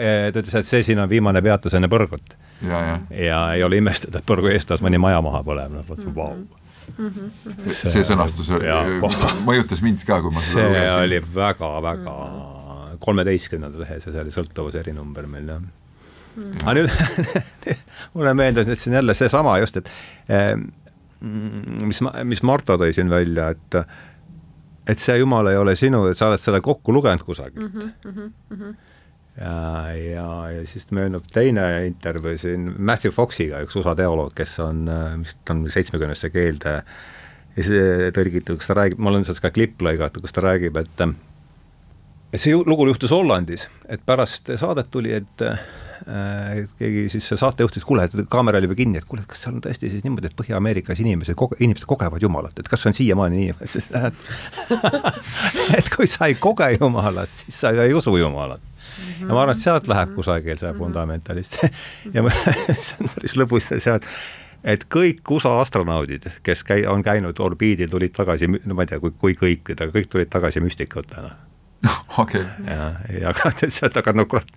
ütles, et see siin on viimane peatus enne põrgut. ja, ja. ja ei ole imestada, et põrgu eestas mõni maja maha põleb, noh, mõtlesin, vau mm. -hmm. see, see sõnastus oli, mõjutas mind ka, kui ma seda lugesin. see oli väga-väga kolmeteistkümnenda lehes ja see oli sõltuvuse erinumber meil jah. Mm.. aga nüüd mulle meeldis nüüd siin jälle seesama just, et eh, mis, mis Marta tõi siin välja, et et see jumal ei ole sinu, et sa oled selle kokku lugenud kusagilt. Mm. -hmm, mm -hmm ja, ja, ja siis möönub teine intervjuu siin Matthew Foxiga, üks USA teoloog, kes on, mis ta on seitsmekümnesse keelde ja see tõlgitud, kus ta räägib, mul on sealt ka klipp lõigatud, kus ta räägib, et see lugu juhtus Hollandis, et pärast saadet tuli, et äh, keegi siis saatejuht ütles, kuule, et kaamera oli juba kinni, et kuule, kas seal on tõesti siis niimoodi, et Põhja-Ameerikas inimesed koge-, inimesed kogevad Jumalat, et kas on siiamaani nii et kui sa ei koge Jumalat, siis sa ju ei usu Jumalat. Ja ma arvan, et sealt läheb kusagil see fundamentalist. Ja see on päris lõbus sealt, et kõik USA astronaudid, kes käi-, on käinud orbiidil, tulid tagasi, no ma ei tea, kui, kui kõik, aga kõik tulid tagasi müstikutena okay.. ja, ja aga sealt, aga no kurat,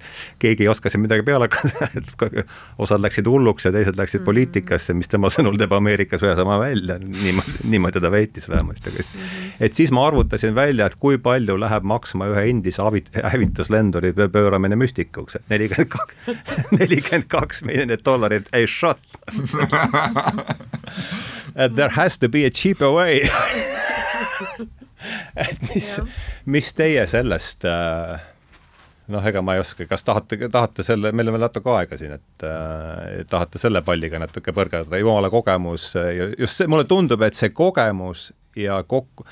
keegi ei oska siin midagi peale hakata, et osad läksid hulluks ja teised läksid mm -hmm. poliitikasse, mis tema sõnul teeb Ameerika sõja sama välja, niimoodi, niimoodi ta väitis vähemasti, aga siis mm -hmm. et siis ma arvutasin välja, et kui palju läheb maksma ühe endise hävituslenduri pööramine müstikuks, et nelikümmend kaks, nelikümmend kaks miljonit dollarit, ei shot there has to be a cheaper way et mis, mis teie sellest äh, noh, ega ma ei oska, kas tahate, tahate selle, meil on veel natuke aega siin, et äh, tahate selle palliga natuke põrgata, jumala kogemus, just see, mulle tundub, et see kogemus ja kokku,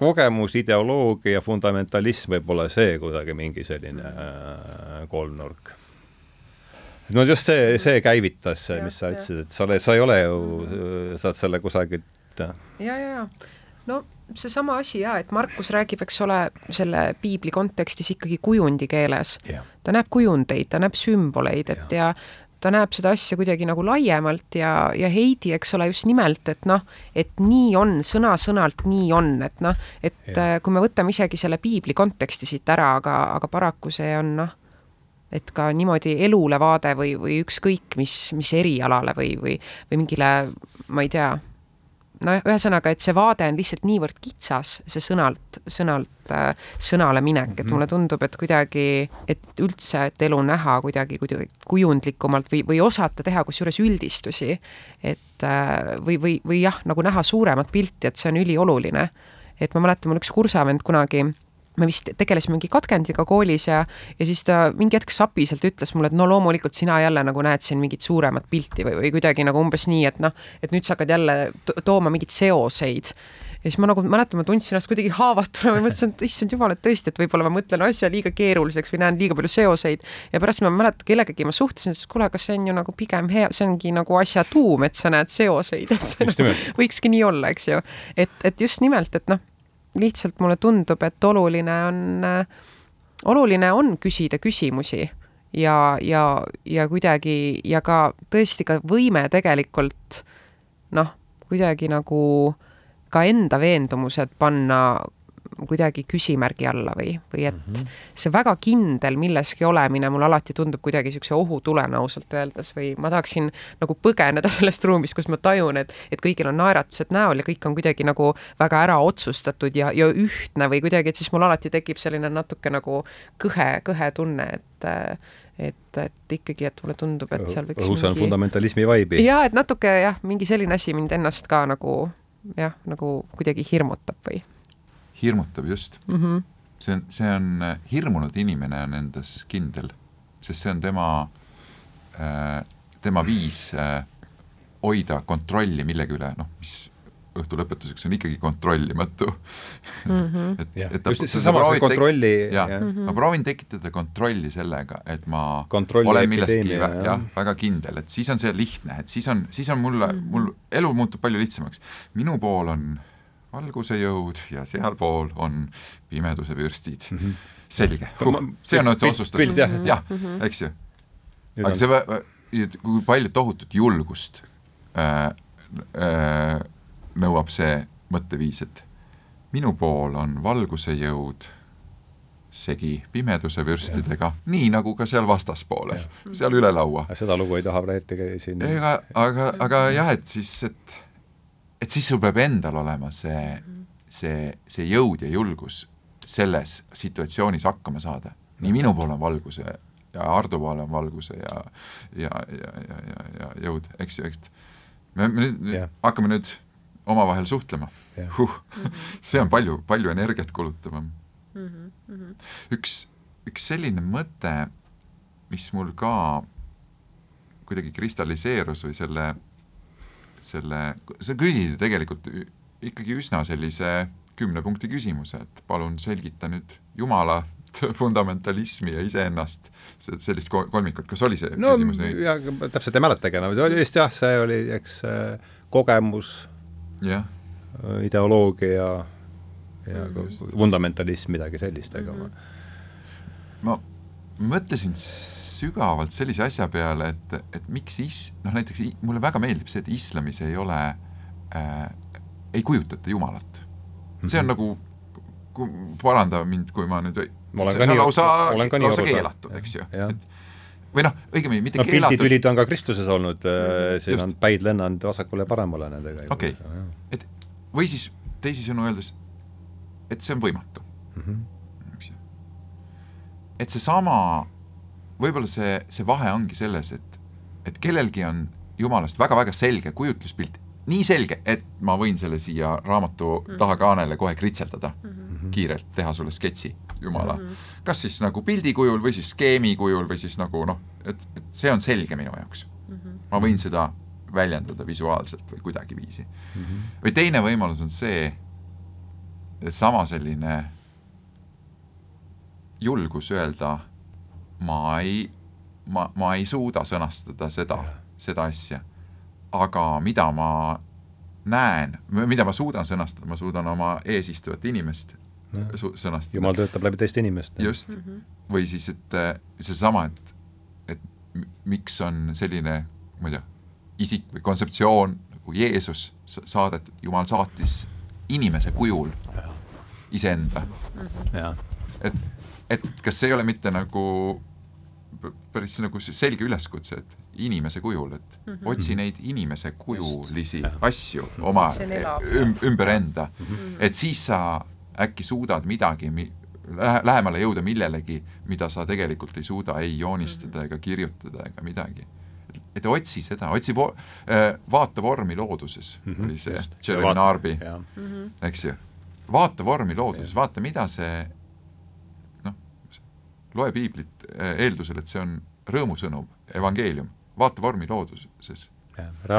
kogemus, ideoloogia, fundamentalism võib olla see kuidagi mingi selline äh, kolmnurk. no just see, see käivitas, mis sa ütlesid, et sa oled, sa ei ole ju, saad selle kusagilt ja, ja, ja. No seesama asi jaa, et Markus räägib, eks ole, selle piibli kontekstis ikkagi kujundi keeles yeah.. ta näeb kujundeid, ta näeb sümboleid, et yeah. ja ta näeb seda asja kuidagi nagu laiemalt ja, ja Heidi, eks ole, just nimelt, et noh, et nii on, sõna-sõnalt nii on, et noh, et yeah. kui me võtame isegi selle piibli konteksti siit ära, aga, aga paraku see on noh, et ka niimoodi elule vaade või, või ükskõik mis, mis erialale või, või, või mingile, ma ei tea no ühesõnaga, et see vaade on lihtsalt niivõrd kitsas, see sõnalt, sõnalt äh, sõnale minek, et mhm. mulle tundub, et kuidagi, et üldse, et elu näha kuidagi, kuidagi kujundlikumalt või, või osata teha kusjuures üldistusi, et äh, või, või, või jah, nagu näha suuremat pilti, et see on ülioluline. et ma mäletan, mul üks kursavend kunagi me vist tegelesime mingi katkendiga koolis ja, ja siis ta mingi hetk sapiselt ütles mulle, et no loomulikult sina jälle nagu näed siin mingit suuremat pilti või, või kuidagi nagu umbes nii, et noh, et nüüd sa hakkad jälle to tooma mingeid seoseid. ja siis ma nagu mäletan, ma tundsin ennast kuidagi haavatuna või mõtlesin, et issand jumal, et tõesti, et võib-olla ma mõtlen asja liiga keeruliseks või näen liiga palju seoseid ja pärast ma mäletan, kellegagi ma suhtlesin, ütles, kuule, aga see on ju nagu pigem hea, see ongi nagu asja tuum, et sa näed seoseid, et see nagu, võikski nii olla, eks ju. et, et just nimelt, et noh, lihtsalt mulle tundub, et oluline on oluline on küsida küsimusi ja, ja, ja kuidagi ja ka tõesti ka võime tegelikult noh, kuidagi nagu ka enda veendumused panna kuidagi küsimärgi alla või, või et mm -hmm. see väga kindel milleski olemine mulle alati tundub kuidagi niisuguse ohutulena ausalt öeldes või ma tahaksin nagu põgeneda sellest ruumist, kus ma tajun, et, et kõigil on naeratused näol ja kõik on kuidagi nagu väga ära otsustatud ja, ja ühtne või kuidagi, et siis mul alati tekib selline natuke nagu kõhe, kõhe tunne, et et, et ikkagi, et mulle tundub, et seal võiks õhus on mingi... fundamentalismi vaibi. jaa, et natuke jah, mingi selline asi mind ennast ka nagu jah, nagu kuidagi hirmutab või? Hirmutab just mm. -hmm. see on, see on, äh, hirmunud inimene on endas kindel, sest see on tema äh,, tema viis äh, hoida kontrolli millegi üle, noh, mis õhtu lõpetuseks on ikkagi kontrollimatu mm. -hmm. et, et ta, seesama see kontrolli jah ja. mm, -hmm. ma proovin tekitada kontrolli sellega, et ma kontrolli olen milleski jah ja, väga kindel, et siis on see lihtne, et siis on, siis on mulle mm, -hmm. mul elu muutub palju lihtsamaks. minu pool on valguse jõud ja sealpool on pimeduse vürstid. Mm. -hmm. selge huh,, see on nüüd otsustatud, jah, eks ju. aga see, kui palju tohutut julgust äh, äh, nõuab see mõtteviis, et minu pool on valguse jõud segi pimeduse vürstidega, nii nagu ka seal vastaspoolel, seal üle laua. seda lugu ei taha praegu siin. Ega, aga, aga jah, et siis, et et siis sul peab endal olema see, see, see jõud ja julgus selles situatsioonis hakkama saada. nii minu pool on valguse ja Hardo pool on valguse ja ja, ja, ja, ja, ja jõud, eks ju, eks me, me nüüd yeah. hakkame nüüd omavahel suhtlema yeah.. Huh, see on palju, palju energiat kulutavam mm. -hmm. üks, üks selline mõte, mis mul ka kuidagi kristalliseerus või selle, selle, sa küsisid tegelikult ikkagi üsna sellise kümne punkti küsimuse, et palun selgita nüüd Jumala fundamentalismi ja iseennast, sellist kolmikut, kas oli see no, küsimus nii? jaa, täpselt ei mäletagi enam, see oli vist jah, see oli, eks kogemus yeah. ideoloogia ja fundamentalism, midagi sellist, aga ma ma mõtlesin sügavalt sellise asja peale, et, et miks is-, noh näiteks mulle väga meeldib see, et islamis ei ole äh,, ei kujutata Jumalat. see on mm -hmm. nagu, paranda mind, kui ma nüüd ma olen ka nii, lausa, lausa keelatud, eks ju. või noh, õigemini mitte no, keelatud. pilditülid on ka Kristuses olnud äh,, siin Just. on päid lennanud vasakule ja paremale nendega. okei okay., et või siis teisisõnu öeldes, et see on võimatu mm. -hmm. et seesama, võib-olla see, see vahe ongi selles, et, et kellelgi on jumalast väga-väga selge kujutluspilt, nii selge, et ma võin selle siia raamatu mm -hmm. tahakaanele kohe kritseldada mm, -hmm. kiirelt teha sulle sketši, jumala mm. -hmm. kas siis nagu pildi kujul või siis skeemi kujul või siis nagu noh, et, et see on selge minu jaoks mm. -hmm. ma võin seda väljendada visuaalselt või kuidagiviisi mm. -hmm. või teine võimalus on see, sama selline julgus öelda, ma ei, ma, ma ei suuda sõnastada seda, seda asja, aga mida ma näen, mida ma suudan sõnastada, ma suudan oma eesistuvat inimest sõnastada. jumal töötab läbi teiste inimeste. just mm, -hmm. või siis, et seesama, et, et miks on selline, ma ei tea, isik või kontseptsioon nagu Jeesus saadetud, Jumal saatis inimese kujul iseenda. et, et kas see ei ole mitte nagu päris nagu selge üleskutse, et inimese kujul, et mm -hmm. otsi neid inimese kujulisi Just. asju oma üm, ümber enda mm, -hmm. et siis sa äkki suudad midagi mi, lähemale jõuda millelegi, mida sa tegelikult ei suuda ei joonistada mm -hmm. ega kirjutada ega midagi et otsi seda, otsi vo-, äh, vaata vormi looduses mm, -hmm, oli see Jeremy Narby, mhm. eks ju. vaata vormi looduses, vaata, mida see noh, loe piiblit eeldusel, et see on rõõmusõnum, evangeelium, vaata vormi looduses,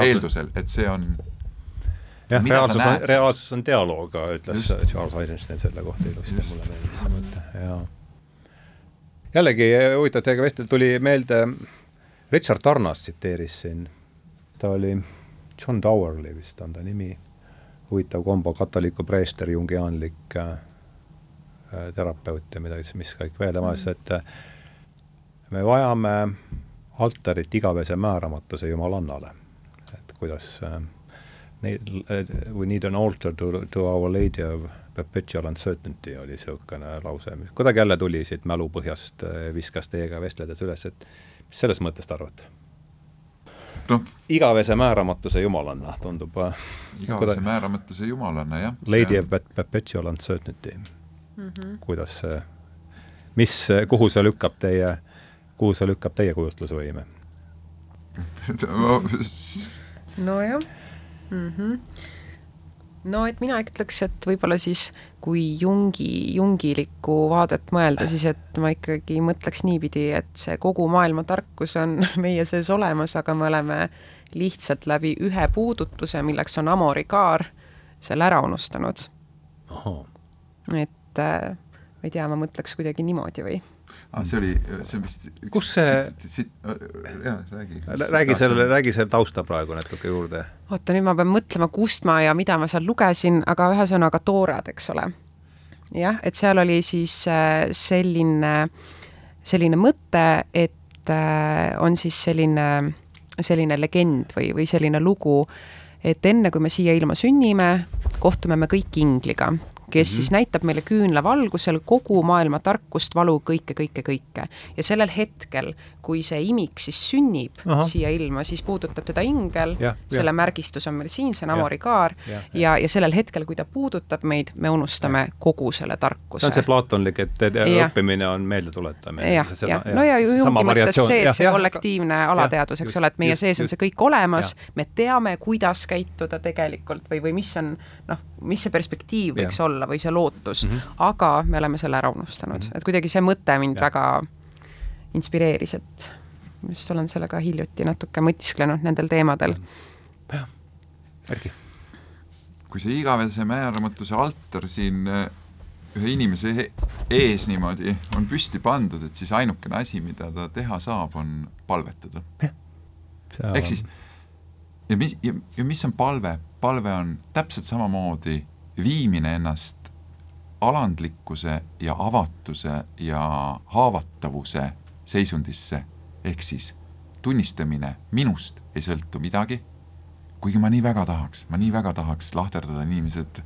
eeldusel, et see on jah, reaalsus on reaalsus on dialoog, ütles Just. Charles Eisenstein selle kohta ilusti, mulle meeldis see mõte, jaa. jällegi eh, huvitav teiega vestelda, tuli meelde, Richard Tarnas tsiteeris siin, ta oli John Dowerly vist on ta nimi, huvitav kombo, katoliku preester, jungiaanlik äh, terapeut ja midagi, mis kõik veel tema ütles, et äh, me vajame altarit igavese määramatuse jumalannale. et kuidas äh, need, we need an altar to, to our lady of perpetual uncertainty oli niisugune lause, mis kuidagi jälle tuli siit mälupõhjast, viskas teiega vestledes üles, et mis sellest mõttest arvate? noh, igavese määramatuse jumalanna tundub äh, igavese määramatuse jumalana, jah. Lady of per- perpetual uncertainty mm. -hmm. kuidas see, mis, kuhu see lükkab teie, kuhu see lükkab teie kujutlusvõime? nojah mm. -hmm. no et mina ütleks, et võib-olla siis kui Jungi, jungilikku vaadet mõelda, siis et ma ikkagi mõtleks niipidi, et see kogu maailma tarkus on meie sees olemas, aga me oleme lihtsalt läbi ühe puudutuse, milleks on amorikaar, selle ära unustanud. et äh, ma ei tea, ma mõtleks kuidagi niimoodi või ah, see oli, see on vist üks Kus see- sit, jaa, räägi. räägi selle, räägi selle tausta praegu natuke juurde. oota, nüüd ma pean mõtlema, kust ma ja mida ma seal lugesin, aga ühesõnaga toorad, eks ole. jah, et seal oli siis äh, selline, selline mõte, et äh, on siis selline, selline legend või, või selline lugu, et enne kui me siia ilma sünnime, kohtume me kõik ingliga kes mm -hmm. siis näitab meile küünlavalgusel kogu maailma tarkust, valu, kõike, kõike, kõike. ja sellel hetkel, kui see imik siis sünnib Aha. siia ilma, siis puudutab teda ingel, selle ja. märgistus on meil siin, see on amorikaar, ja, ja, ja, ja sellel hetkel, kui ta puudutab meid, me unustame ja. kogu selle tarkuse. see on see plaatonlik, et ja. õppimine on meeldetuletamine. jah, jah, no ja Jungi mõttes see, et ja, see kollektiivne ja, alateadus, eks just, ole, et meie just, sees on see kõik olemas, me teame, kuidas käituda tegelikult või, või mis on noh, mis see perspektiiv võiks ja. olla või see lootus mm, -hmm. aga me oleme selle ära unustanud mm, -hmm. et kuidagi see mõte mind ja. väga inspireeris, et just olen sellega hiljuti natuke mõtisklenud nendel teemadel. jah, Erki. kui see igavese määramatuse altar siin ühe inimese ees niimoodi on püsti pandud, et siis ainukene asi, mida ta teha saab, on palvetada. ehk siis ja mis, ja, ja mis on palve? palve on täpselt samamoodi viimine ennast alandlikkuse ja avatuse ja haavatavuse seisundisse, ehk siis tunnistamine minust ei sõltu midagi, kuigi ma nii väga tahaks, ma nii väga tahaks lahterdada inimesed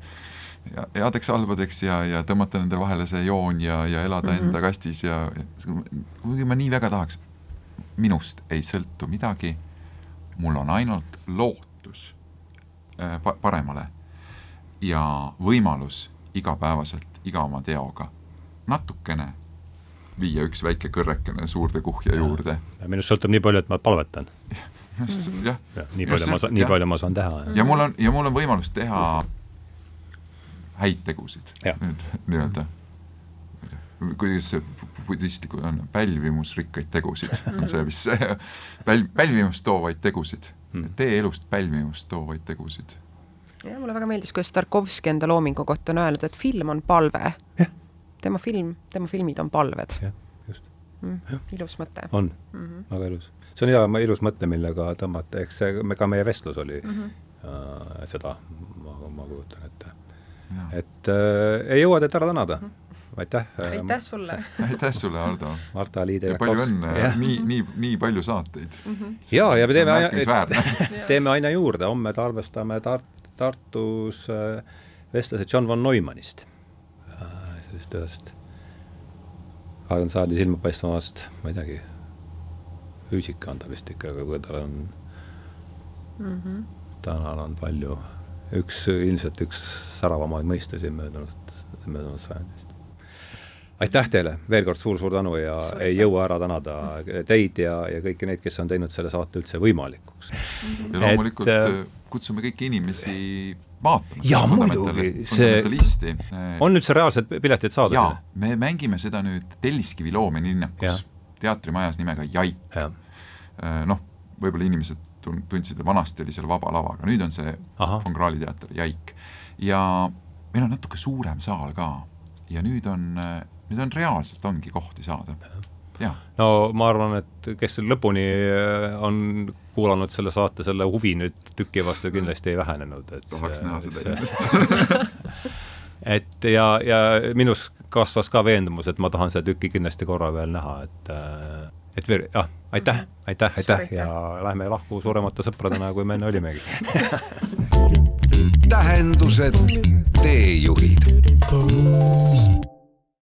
headeks halbadeks ja, ja tõmmata nende vahele see joon ja, ja elada mm -hmm. enda kastis ja kuigi ma nii väga tahaks, minust ei sõltu midagi, mul on ainult lootus äh, pa paremale ja võimalus igapäevaselt iga oma teoga natukene viia üks väike kõrrekene suurde kuhja juurde. minust sõltub nii palju, et ma palvetan. just, jah. nii palju ma saan, nii palju ma saan teha. ja mul on, ja mul on võimalus teha häid tegusid nüüd nii-öelda. kuidas see budistlikud on, pälvimusrikkaid tegusid on see vist see, pälv, pälvimust toovaid tegusid hmm., tee elust pälvimust toovaid tegusid. Ja mulle väga meeldis, kuidas Tarkovski enda loomingu kohta on öelnud, et film on palve. tema film, tema filmid on palved. jah, just mm,. ilus mõte. on mm, -hmm. väga ilus. see on hea, ilus mõte, millega tõmmata, eks see, me ka meie vestlus oli mm -hmm. äh, seda, ma, ma kujutan ette. et äh, ei jõua teid ära tänada mm. -hmm aitäh. aitäh sulle. aitäh sulle, Ardo. Marta Liide. ja palju õnne, nii, nii, nii palju saateid mm. -hmm. ja, ja me teeme aina, teeme aina juurde, homme tarvestame Tart-, Tartus äh, vestluse John von Neumannist äh,, sellest ühest kahekümnenda sajandi silmapaistvamast, ma ei teagi, füüsika on ta vist ikka, aga kui tal on mm, -hmm. tänal on palju, üks, ilmselt üks säravamaid mõistusi möödunud, möödunud sajandist aitäh teile veel kord suur-suur tänu ja Suur ei jõua ära tänada teid ja, ja kõiki neid, kes on teinud selle saate üldse võimalikuks. ja loomulikult et, kutsume kõiki inimesi vaatama. jaa, muidugi, see, on üldse reaalselt piletid saada? jaa, me mängime seda nüüd Telliskivi loomelinnakus, teatrimajas nimega Jaik ja. noh, võib-olla inimesed tun-, tundsid, et vanasti oli seal vaba lava, aga nüüd on see Ahah. von Krahli teater jäik. ja meil on natuke suurem saal ka ja nüüd on, nüüd on reaalselt ongi kohti saada. no ma arvan, et kes lõpuni äh, on kuulanud selle saate, selle huvi nüüd tüki vastu kindlasti ei vähenenud, et tahaks näha seda inimest et ja, ja minus kasvas ka veendumus, et ma tahan seda tükki kindlasti korra veel näha, et äh, et veel, jah, aitäh, aitäh aitäh. ja lähme lahku suuremate sõpradena, kui me enne olimegi tähendused, teejuhid